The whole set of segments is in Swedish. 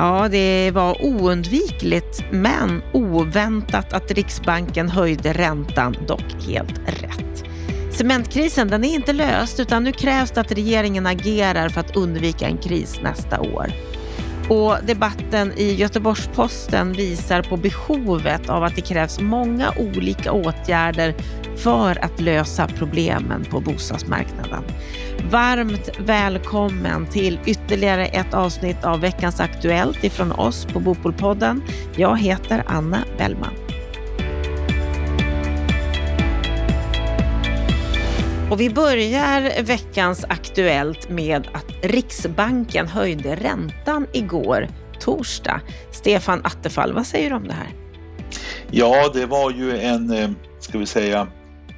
Ja, det var oundvikligt men oväntat att Riksbanken höjde räntan, dock helt rätt. Cementkrisen den är inte löst utan nu krävs det att regeringen agerar för att undvika en kris nästa år. Och debatten i Göteborgs-Posten visar på behovet av att det krävs många olika åtgärder för att lösa problemen på bostadsmarknaden. Varmt välkommen till ytterligare ett avsnitt av veckans Aktuellt ifrån oss på Bopolpodden. Jag heter Anna Bellman. Och vi börjar veckans Aktuellt med att Riksbanken höjde räntan igår, torsdag. Stefan Attefall, vad säger du om det här? Ja, det var ju en, eh, ska vi säga,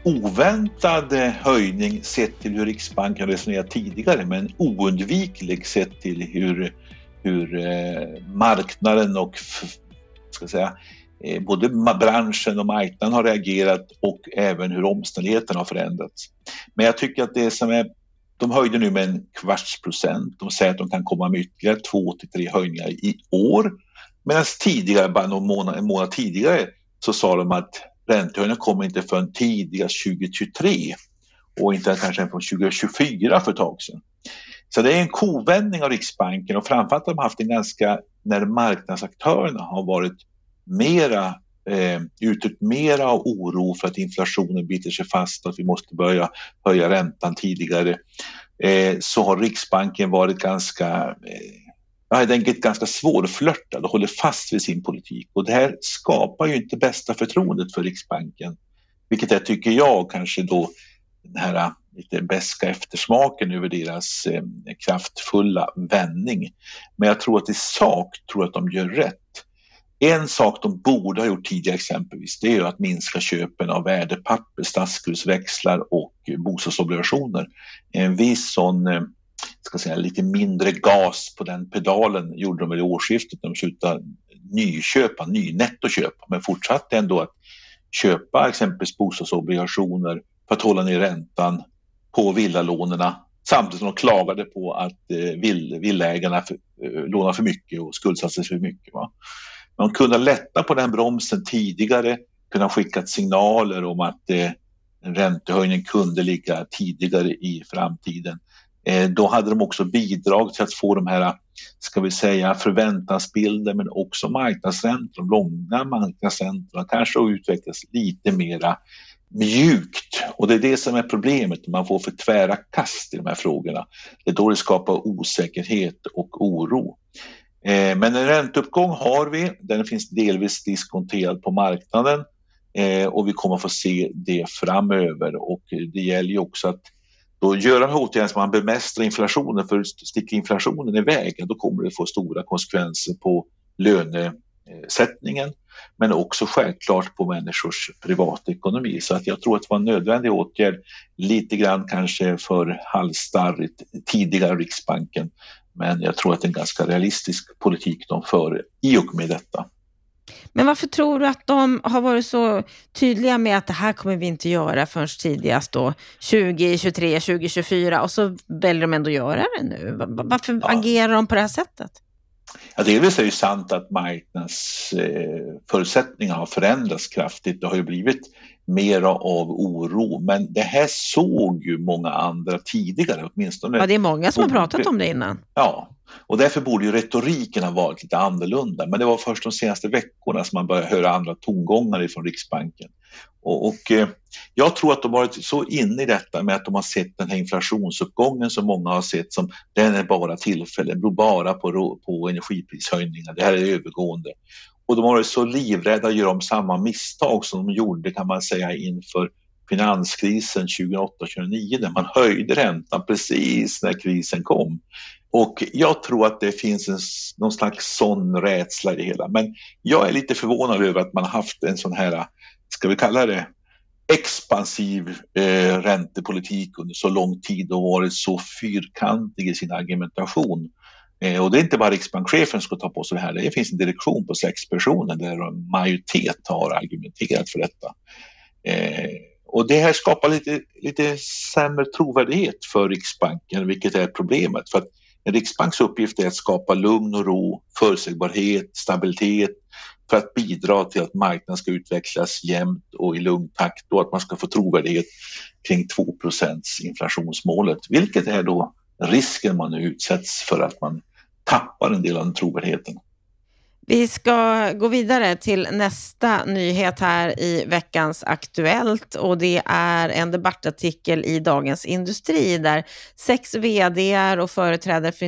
oväntad eh, höjning sett till hur Riksbanken resonerat tidigare men oundviklig sett till hur, hur eh, marknaden och ska säga, Eh, både branschen och marknaden har reagerat och även hur omständigheterna har förändrats. Men jag tycker att det som är de höjde nu med en kvarts procent. De säger att de kan komma med ytterligare två till tre höjningar i år. Medan tidigare, bara någon månad, en månad tidigare, så sa de att räntehöjningarna kommer inte förrän tidigast 2023 och inte kanske från 2024 för ett tag sedan. Så det är en kovändning av Riksbanken och framförallt har de haft en ganska, när marknadsaktörerna har varit mera eh, uttryckt mera av oro för att inflationen biter sig fast och att vi måste börja höja räntan tidigare eh, så har Riksbanken varit ganska eh, helt enkelt ganska svårflörtad och håller fast vid sin politik. Och det här skapar ju inte bästa förtroendet för Riksbanken. Vilket är, tycker jag, kanske då den här eh, lite beska eftersmaken över deras eh, kraftfulla vändning. Men jag tror att i sak tror jag att de gör rätt. En sak de borde ha gjort tidigare exempelvis, det är att minska köpen av värdepapper, statsskuldsväxlar och bostadsobligationer. En viss sån eh, ska säga, lite mindre gas på den pedalen gjorde de väl i årsskiftet. De slutade nyköpa, nynettoköpa, men fortsatte ändå att köpa exempelvis bostadsobligationer för att hålla ner räntan på villalånen samtidigt som de klagade på att eh, vill, villaägarna för, eh, lånar för mycket och skuldsatte sig för mycket. Va? Man kunde lätta på den bromsen tidigare, kunna skicka signaler om att eh, en räntehöjning kunde ligga tidigare i framtiden. Eh, då hade de också bidragit till att få de här, ska vi säga, förväntansbilder men också marknadsräntor, de långa marknadsräntorna kanske har utvecklats lite mera mjukt och det är det som är problemet, man får för tvära kast i de här frågorna. Det är då det skapar osäkerhet och oro. Eh, men en ränteuppgång har vi, den finns delvis diskonterad på marknaden. Eh, och vi kommer få se det framöver. Och det gäller ju också att då göra en åtgärder som man bemästrar inflationen, för sticker inflationen iväg, då kommer det få stora konsekvenser på lönesättningen, men också självklart på människors privatekonomi. Så att jag tror att det var en nödvändig åtgärd, lite grann kanske för halsstarrigt tidigare Riksbanken, men jag tror att det är en ganska realistisk politik de för i och med detta. Men varför tror du att de har varit så tydliga med att det här kommer vi inte göra förrän tidigast då 2023, 2024 och så väljer de ändå att göra det nu? Varför ja. agerar de på det här sättet? Ja, delvis är det sant att marknadsförutsättningarna har förändrats kraftigt. Det har ju blivit mera av oro, men det här såg ju många andra tidigare åtminstone. Ja, det är många som har pratat om det innan. Ja, och därför borde ju retoriken ha varit lite annorlunda. Men det var först de senaste veckorna som man började höra andra tongångar från Riksbanken. Och, och eh, jag tror att de varit så inne i detta med att de har sett den här inflationsuppgången som många har sett som den är bara tillfällig, beror bara på, på energiprishöjningar, det här är övergående. Och de har varit så livrädda att göra om samma misstag som de gjorde kan man säga inför finanskrisen 2008-2009 när man höjde räntan precis när krisen kom. Och jag tror att det finns en, någon slags sån rädsla i det hela. Men jag är lite förvånad över att man har haft en sån här, ska vi kalla det, expansiv eh, räntepolitik under så lång tid och varit så fyrkantig i sin argumentation. Eh, och det är inte bara riksbankschefen som ska ta på sig det här, det finns en direktion på sex personer där en majoritet har argumenterat för detta. Eh, och det här skapar lite, lite sämre trovärdighet för Riksbanken, vilket är problemet. För att En riksbanks uppgift är att skapa lugn och ro, förutsägbarhet, stabilitet för att bidra till att marknaden ska utvecklas jämnt och i lugn takt och att man ska få trovärdighet kring 2% inflationsmålet, vilket är då risken man nu utsätts för att man tappar en del av den trovärdigheten. Vi ska gå vidare till nästa nyhet här i veckans Aktuellt och det är en debattartikel i Dagens Industri där sex vd och företrädare för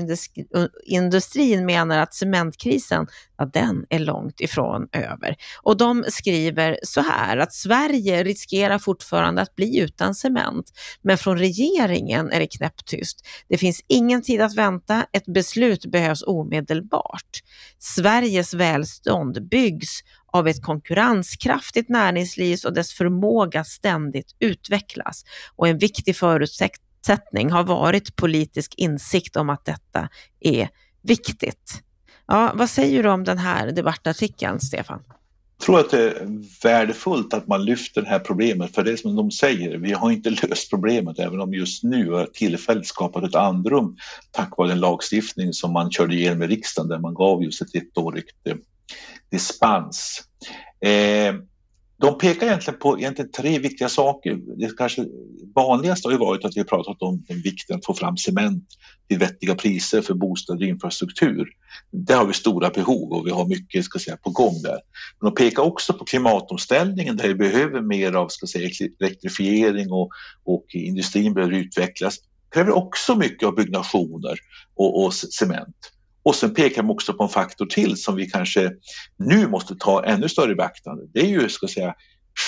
industrin menar att cementkrisen ja, den är långt ifrån över. Och de skriver så här att Sverige riskerar fortfarande att bli utan cement, men från regeringen är det knäpptyst. Det finns ingen tid att vänta, ett beslut behövs omedelbart. Sveriges välstånd byggs av ett konkurrenskraftigt näringsliv och dess förmåga ständigt utvecklas. Och en viktig förutsättning har varit politisk insikt om att detta är viktigt. Ja, vad säger du om den här debattartikeln, Stefan? Jag tror att det är värdefullt att man lyfter det här problemet, för det är som de säger, vi har inte löst problemet, även om just nu har tillfälligt skapat ett andrum tack vare den lagstiftning som man körde igenom i riksdagen där man gav just ett ettårigt eh, dispens. Eh, de pekar egentligen på egentligen tre viktiga saker. Det kanske vanligaste har ju varit att vi har pratat om vikten att få fram cement till vettiga priser för bostäder och infrastruktur. Där har vi stora behov och vi har mycket ska säga, på gång där. Men de pekar också på klimatomställningen där vi behöver mer av ska säga, elektrifiering och, och industrin behöver utvecklas. Det kräver också mycket av byggnationer och, och cement. Och sen pekar de också på en faktor till som vi kanske nu måste ta ännu större beaktande. Det är ju ska säga,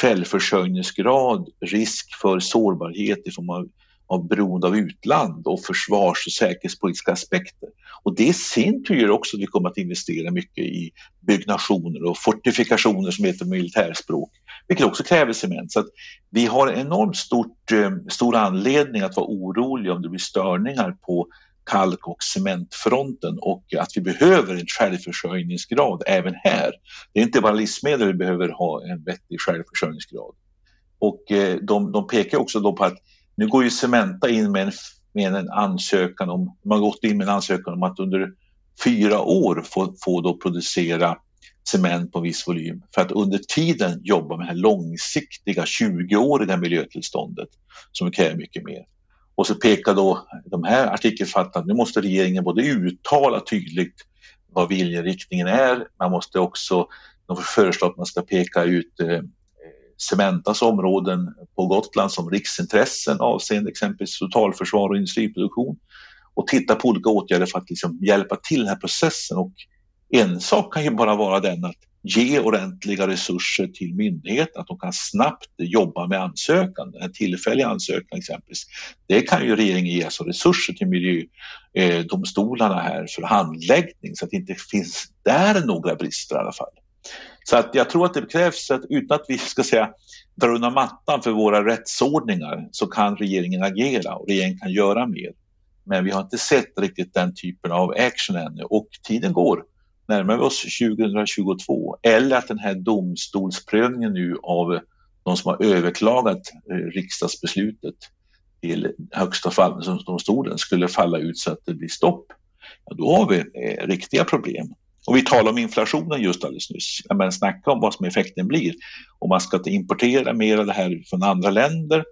självförsörjningsgrad, risk för sårbarhet i form av, av beroende av utland och försvars och säkerhetspolitiska aspekter. Och det i sin tur gör också att vi kommer att investera mycket i byggnationer och fortifikationer som heter militärspråk, vilket också kräver cement. Så att vi har enormt stort, eh, stor anledning att vara oroliga om det blir störningar på kalk och cementfronten och att vi behöver en självförsörjningsgrad även här. Det är inte bara livsmedel vi behöver ha en vettig självförsörjningsgrad. Och eh, de, de pekar också då på att nu går ju Cementa in med en, med en ansökan om, man har gått in med en ansökan om att under fyra år få, få då producera cement på viss volym för att under tiden jobba med det här långsiktiga 20-åriga miljötillståndet som kräver mycket mer. Och så pekar då de här artikelförfattarna att nu måste regeringen både uttala tydligt vad viljeriktningen är, man måste också de föreslå att man ska peka ut eh, Cementas områden på Gotland som riksintressen avseende exempelvis totalförsvar och industriproduktion och titta på olika åtgärder för att liksom hjälpa till den här processen. Och en sak kan ju bara vara den att ge ordentliga resurser till myndigheten, att de kan snabbt jobba med ansökan, den tillfälliga ansökan exempelvis. Det kan ju regeringen ge alltså resurser till miljödomstolarna eh, här för handläggning så att det inte finns där några brister i alla fall. Så att jag tror att det krävs att utan att vi ska säga dra undan mattan för våra rättsordningar så kan regeringen agera och regeringen kan göra mer. Men vi har inte sett riktigt den typen av action ännu och tiden går närmar vi oss 2022 eller att den här domstolsprövningen nu av de som har överklagat eh, riksdagsbeslutet till Högsta förvaltningsdomstolen skulle falla ut så att det blir stopp, ja, då har vi eh, riktiga problem. Och vi talade om inflationen just alldeles nyss. Men snacka om vad som effekten blir. Om man ska importera mer av det här från andra länder,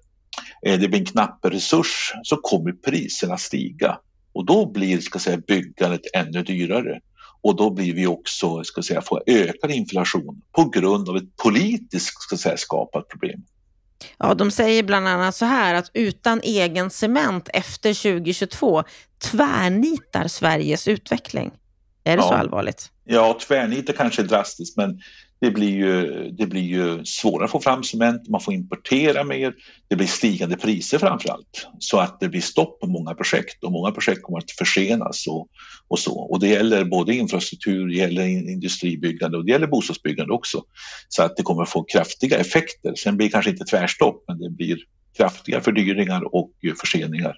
eh, det blir en knapp resurs, så kommer priserna stiga. Och då blir ska säga, byggandet ännu dyrare och då blir vi också, ska säga, få ökad inflation på grund av ett politiskt ska säga, skapat problem. Ja, de säger bland annat så här att utan egen cement efter 2022 tvärnitar Sveriges utveckling. Är det ja. så allvarligt? Ja, tvärnitar kanske är drastiskt, men det blir, ju, det blir ju svårare att få fram cement, man får importera mer, det blir stigande priser framför allt. Så att det blir stopp på många projekt och många projekt kommer att försenas och, och så. Och det gäller både infrastruktur, det gäller industribyggande och det gäller bostadsbyggande också. Så att det kommer att få kraftiga effekter. Sen blir det kanske inte tvärstopp, men det blir kraftiga fördyringar och förseningar.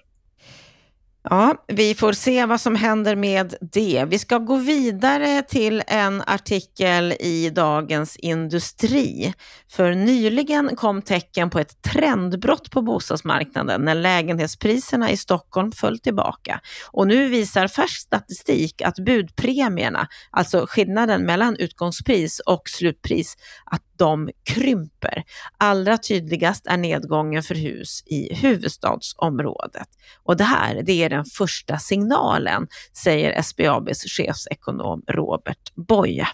Ja, vi får se vad som händer med det. Vi ska gå vidare till en artikel i Dagens Industri. För nyligen kom tecken på ett trendbrott på bostadsmarknaden när lägenhetspriserna i Stockholm föll tillbaka. Och nu visar färsk statistik att budpremierna, alltså skillnaden mellan utgångspris och slutpris, att de krymper. Allra tydligast är nedgången för hus i huvudstadsområdet. Och det här det är den första signalen, säger SBABs chefsekonom Robert Boye.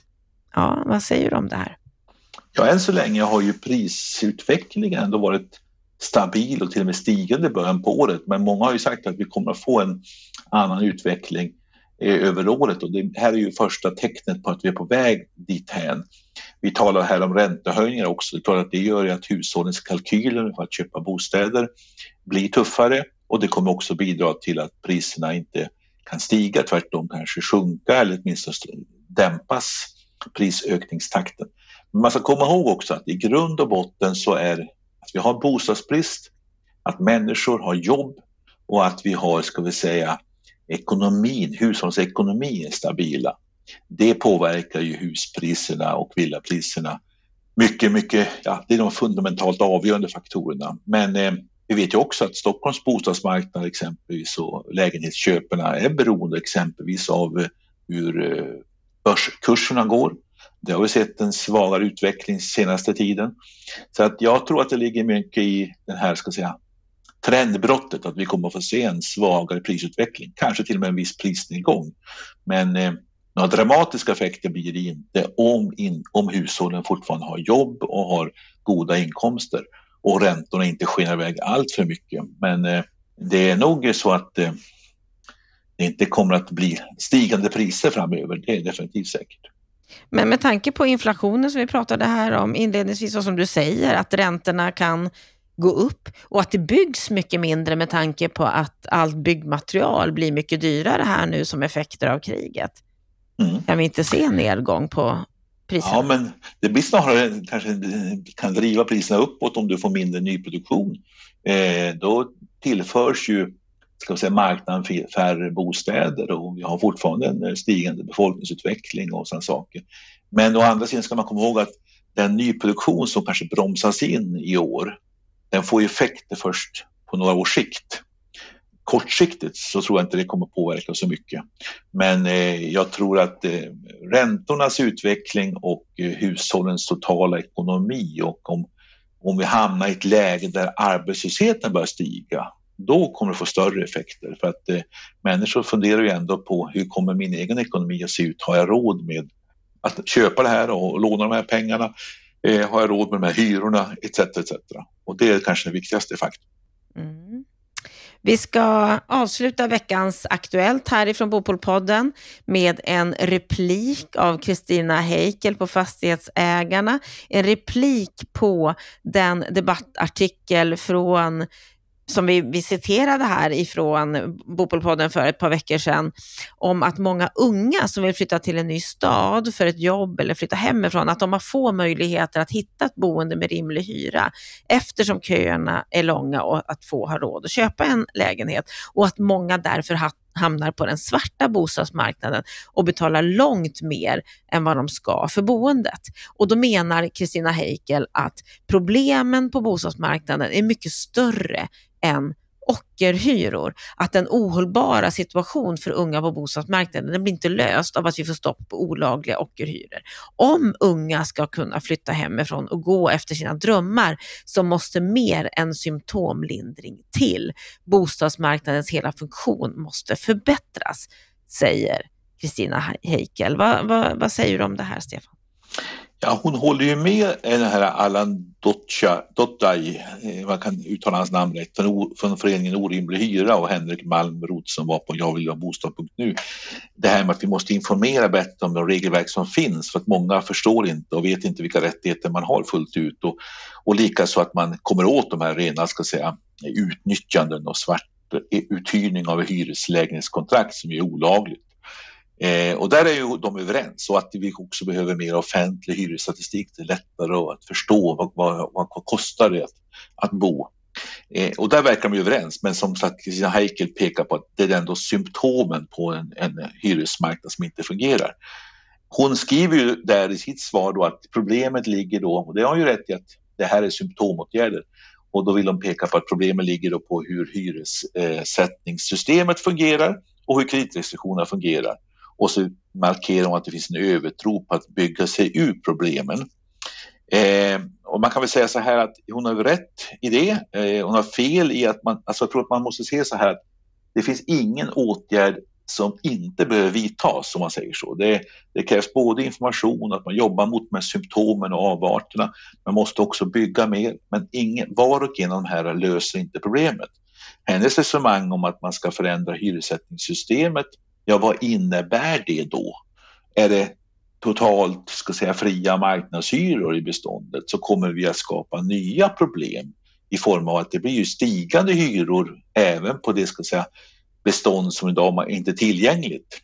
Ja, vad säger du om det här? Ja, än så länge har ju prisutvecklingen ändå varit stabil och till och med stigande i början på året. Men många har ju sagt att vi kommer att få en annan utveckling eh, över året och det här är ju första tecknet på att vi är på väg dithän. Vi talar här om räntehöjningar också. Det är att det gör att hushållens kalkyler för att köpa bostäder blir tuffare och det kommer också bidra till att priserna inte kan stiga, tvärtom kanske sjunka eller åtminstone dämpas prisökningstakten. Men man ska komma ihåg också att i grund och botten så är att vi har bostadsbrist, att människor har jobb och att vi har, ska vi säga, ekonomin, hushållsekonomin är stabila. Det påverkar ju huspriserna och villapriserna mycket, mycket. Ja, det är de fundamentalt avgörande faktorerna. Men eh, vi vet ju också att Stockholms bostadsmarknad exempelvis och lägenhetsköperna är beroende exempelvis av eh, hur eh, börskurserna går. Det har vi sett en svagare utveckling senaste tiden. Så att jag tror att det ligger mycket i den här, ska säga, trendbrottet att vi kommer att få se en svagare prisutveckling, kanske till och med en viss prisnedgång. Men eh, några dramatiska effekter blir det inte om, in, om hushållen fortfarande har jobb och har goda inkomster och räntorna inte skenar iväg allt för mycket. Men eh, det är nog så att eh, det inte kommer att bli stigande priser framöver, det är definitivt säkert. Men med tanke på inflationen som vi pratade här om inledningsvis och som du säger, att räntorna kan gå upp och att det byggs mycket mindre med tanke på att allt byggmaterial blir mycket dyrare här nu som effekter av kriget. Mm. Kan vi inte se en nedgång på priserna? Ja, men det blir snarare kanske kan driva priserna uppåt om du får mindre nyproduktion. Eh, då tillförs ju ska säga, marknaden färre bostäder och vi har fortfarande en stigande befolkningsutveckling och sådana saker. Men å andra sidan ska man komma ihåg att den nyproduktion som kanske bromsas in i år, den får effekter först på några års sikt. Kortsiktigt så tror jag inte det kommer påverka så mycket. Men eh, jag tror att eh, räntornas utveckling och eh, hushållens totala ekonomi och om, om vi hamnar i ett läge där arbetslösheten börjar stiga, då kommer det få större effekter. För att eh, människor funderar ju ändå på hur kommer min egen ekonomi att se ut? Har jag råd med att köpa det här och låna de här pengarna? Eh, har jag råd med de här hyrorna etc. etc. Och det är kanske den viktigaste faktorn. Mm. Vi ska avsluta veckans Aktuellt härifrån Bopolpodden med en replik av Kristina Heikel på Fastighetsägarna. En replik på den debattartikel från som vi, vi citerade här ifrån Bopolpodden för ett par veckor sedan, om att många unga som vill flytta till en ny stad för ett jobb eller flytta hemifrån, att de har få möjligheter att hitta ett boende med rimlig hyra eftersom köerna är långa och att få har råd att köpa en lägenhet och att många därför hamnar på den svarta bostadsmarknaden och betalar långt mer än vad de ska för boendet. Och då menar Kristina Heikel att problemen på bostadsmarknaden är mycket större än ockerhyror. Att den ohållbara situation för unga på bostadsmarknaden den blir inte löst av att vi får stopp på olagliga ockerhyror. Om unga ska kunna flytta hemifrån och gå efter sina drömmar så måste mer än symptomlindring till. Bostadsmarknadens hela funktion måste förbättras, säger Kristina Heikel. Vad, vad, vad säger du om det här, Stefan? Ja, hon håller ju med den här Allan Dottai, eh, man kan uttala hans namn rätt, från föreningen Orimlig hyra och Henrik Malmroth som var på Jag vill ha bostad.nu. Det här med att vi måste informera bättre om de regelverk som finns för att många förstår inte och vet inte vilka rättigheter man har fullt ut och, och likaså att man kommer åt de här rena, ska säga, utnyttjanden och svart eh, uthyrning av hyreslägenhetskontrakt som är olagligt. Eh, och där är ju de överens och att vi också behöver mer offentlig hyresstatistik. Det är lättare att förstå vad, vad, vad kostar det att, att bo. Eh, och där verkar de överens, men som sagt Kristina Heikel pekar på att det är ändå symptomen på en, en hyresmarknad som inte fungerar. Hon skriver ju där i sitt svar då att problemet ligger då, och det har hon ju rätt i att det här är symptomåtgärder, och då vill de peka på att problemet ligger då på hur hyressättningssystemet fungerar och hur kreditrestriktionerna fungerar. Och så markerar hon att det finns en övertro på att bygga sig ur problemen. Eh, och man kan väl säga så här att hon har rätt i det. Eh, hon har fel i att man, alltså jag tror att man måste se så här att det finns ingen åtgärd som inte behöver vidtas, om man säger så. Det, det krävs både information, att man jobbar mot med symptomen och avarterna. Man måste också bygga mer, men ingen, var och en av de här löser inte problemet. Hennes resonemang om att man ska förändra hyressättningssystemet, ja vad innebär det då? Är det totalt ska säga, fria marknadshyror i beståndet så kommer vi att skapa nya problem i form av att det blir stigande hyror även på det ska säga, bestånd som idag inte är tillgängligt.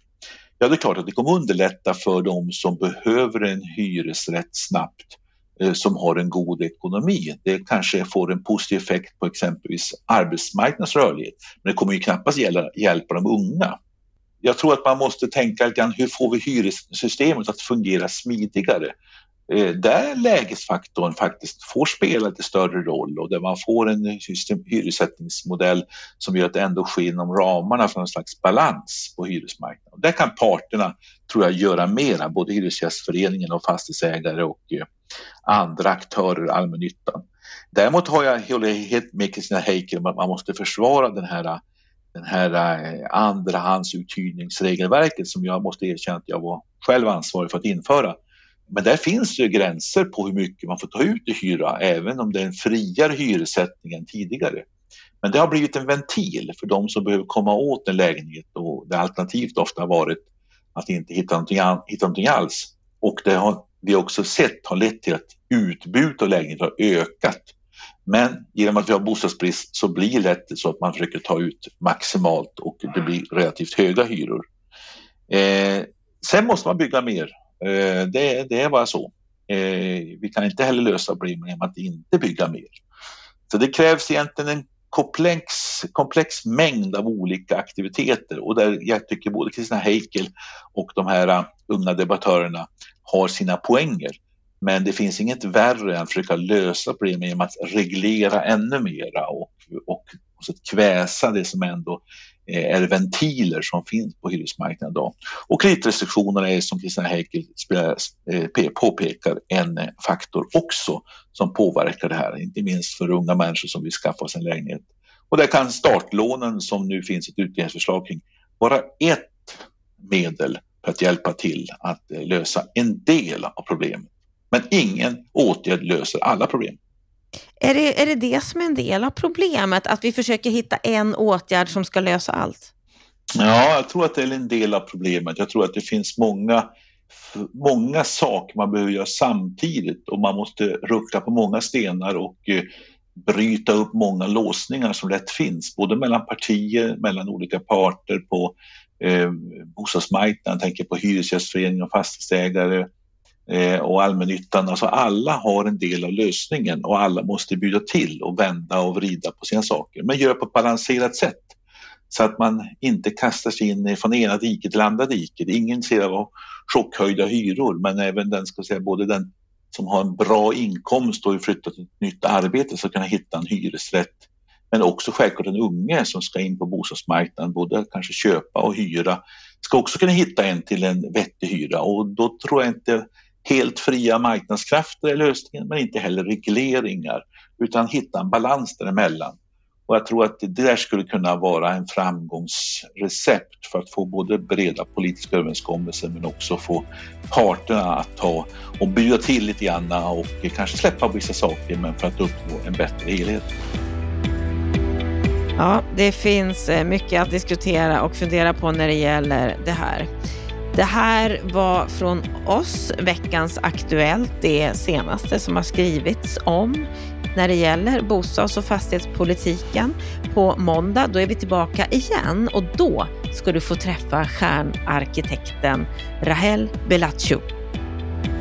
Ja, det är klart att det kommer underlätta för de som behöver en hyresrätt snabbt eh, som har en god ekonomi. Det kanske får en positiv effekt på exempelvis arbetsmarknadens rörlighet, men det kommer ju knappast hjälpa de unga. Jag tror att man måste tänka lite grann, hur får vi hyressystemet att fungera smidigare? Eh, där lägesfaktorn faktiskt får spela lite större roll och där man får en system, hyressättningsmodell som gör att det ändå sker inom ramarna för någon slags balans på hyresmarknaden. Där kan parterna, tror jag, göra mera, både Hyresgästföreningen och fastighetsägare och eh, andra aktörer, allmännyttan. Däremot har jag, håller helt med Kristina Heikel om att man måste försvara den här den här eh, andrahandsuthyrningsregelverket som jag måste erkänna att jag var själv ansvarig för att införa men där finns det gränser på hur mycket man får ta ut i hyra, även om det är en friare hyressättning än tidigare. Men det har blivit en ventil för de som behöver komma åt en lägenhet och det alternativt ofta har varit att inte hitta någonting, hitta någonting alls. Och det har vi också sett har lett till att utbudet av lägenheter har ökat. Men genom att vi har bostadsbrist så blir det lätt så att man försöker ta ut maximalt och det blir relativt höga hyror. Eh, sen måste man bygga mer Eh, det, det är bara så. Eh, vi kan inte heller lösa problemen genom att inte bygga mer. Så det krävs egentligen en komplex, komplex mängd av olika aktiviteter och där jag tycker både Kristina Heikel och de här eh, unga debattörerna har sina poänger. Men det finns inget värre än att försöka lösa problemen genom att reglera ännu mera och, och, och så kväsa det som ändå eh, är ventiler som finns på hyresmarknaden idag. Och kreditrestriktionerna är som Kristina Heikel eh, påpekar en eh, faktor också som påverkar det här, inte minst för unga människor som vill skaffa sig en lägenhet. Och där kan startlånen som nu finns ett utredningsförslag kring vara ett medel för att hjälpa till att lösa en del av problemet. Men ingen åtgärd löser alla problem. Är det, är det det som är en del av problemet? Att vi försöker hitta en åtgärd som ska lösa allt? Ja, jag tror att det är en del av problemet. Jag tror att det finns många, många saker man behöver göra samtidigt och man måste rucka på många stenar och eh, bryta upp många låsningar som lätt finns, både mellan partier, mellan olika parter på eh, bostadsmarknaden, tänker på hyresgästföreningar och fastighetsägare, Eh, och allmännyttan. Alltså alla har en del av lösningen och alla måste bjuda till och vända och vrida på sina saker, men göra på ett balanserat sätt så att man inte kastar sig in från ena diket till andra diket. Ingen ser av chockhöjda hyror, men även den, ska säga, både den som har en bra inkomst och flyttat till ett nytt arbete ska kunna hitta en hyresrätt. Men också självklart den unge som ska in på bostadsmarknaden, både kanske köpa och hyra, ska också kunna hitta en till en vettig hyra och då tror jag inte helt fria marknadskrafter är lösningen, men inte heller regleringar, utan hitta en balans däremellan. Och jag tror att det där skulle kunna vara en framgångsrecept för att få både breda politiska överenskommelser men också få parterna att ta och bjuda till lite grann och kanske släppa vissa saker men för att uppnå en bättre helhet. Ja, det finns eh, mycket att diskutera och fundera på när det gäller det här. Det här var från oss veckans Aktuellt, det senaste som har skrivits om när det gäller bostads och fastighetspolitiken. På måndag då är vi tillbaka igen och då ska du få träffa stjärnarkitekten Rahel Bellaccio.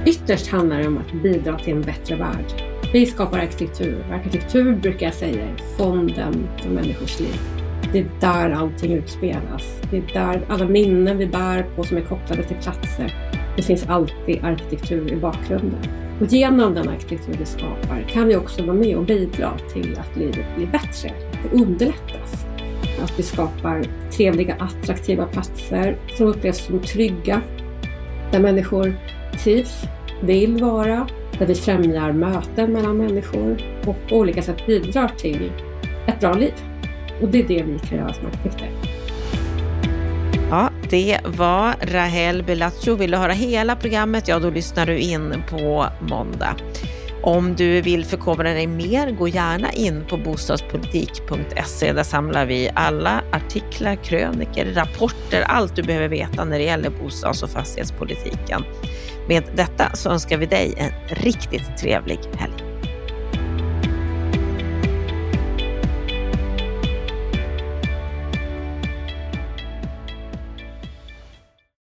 Ytterst handlar det om att bidra till en bättre värld. Vi skapar arkitektur. Arkitektur brukar jag säga är fonden för människors liv. Det är där allting utspelas. Det är där alla minnen vi bär på som är kopplade till platser. Det finns alltid arkitektur i bakgrunden. Och genom den arkitektur vi skapar kan vi också vara med och bidra till att livet blir bättre. Det underlättas. Att vi skapar trevliga, attraktiva platser som upplevs som trygga. Där människor trivs, vill vara, där vi främjar möten mellan människor och på olika sätt bidrar till ett bra liv. Och det är det vi kan göra som arkitekter. Ja, det var Rahel Bellaccio. Vill du höra hela programmet? Ja, då lyssnar du in på måndag. Om du vill förkovra dig mer, gå gärna in på bostadspolitik.se. Där samlar vi alla artiklar, kröniker, rapporter, allt du behöver veta när det gäller bostads och fastighetspolitiken. Med detta så önskar vi dig en riktigt trevlig helg.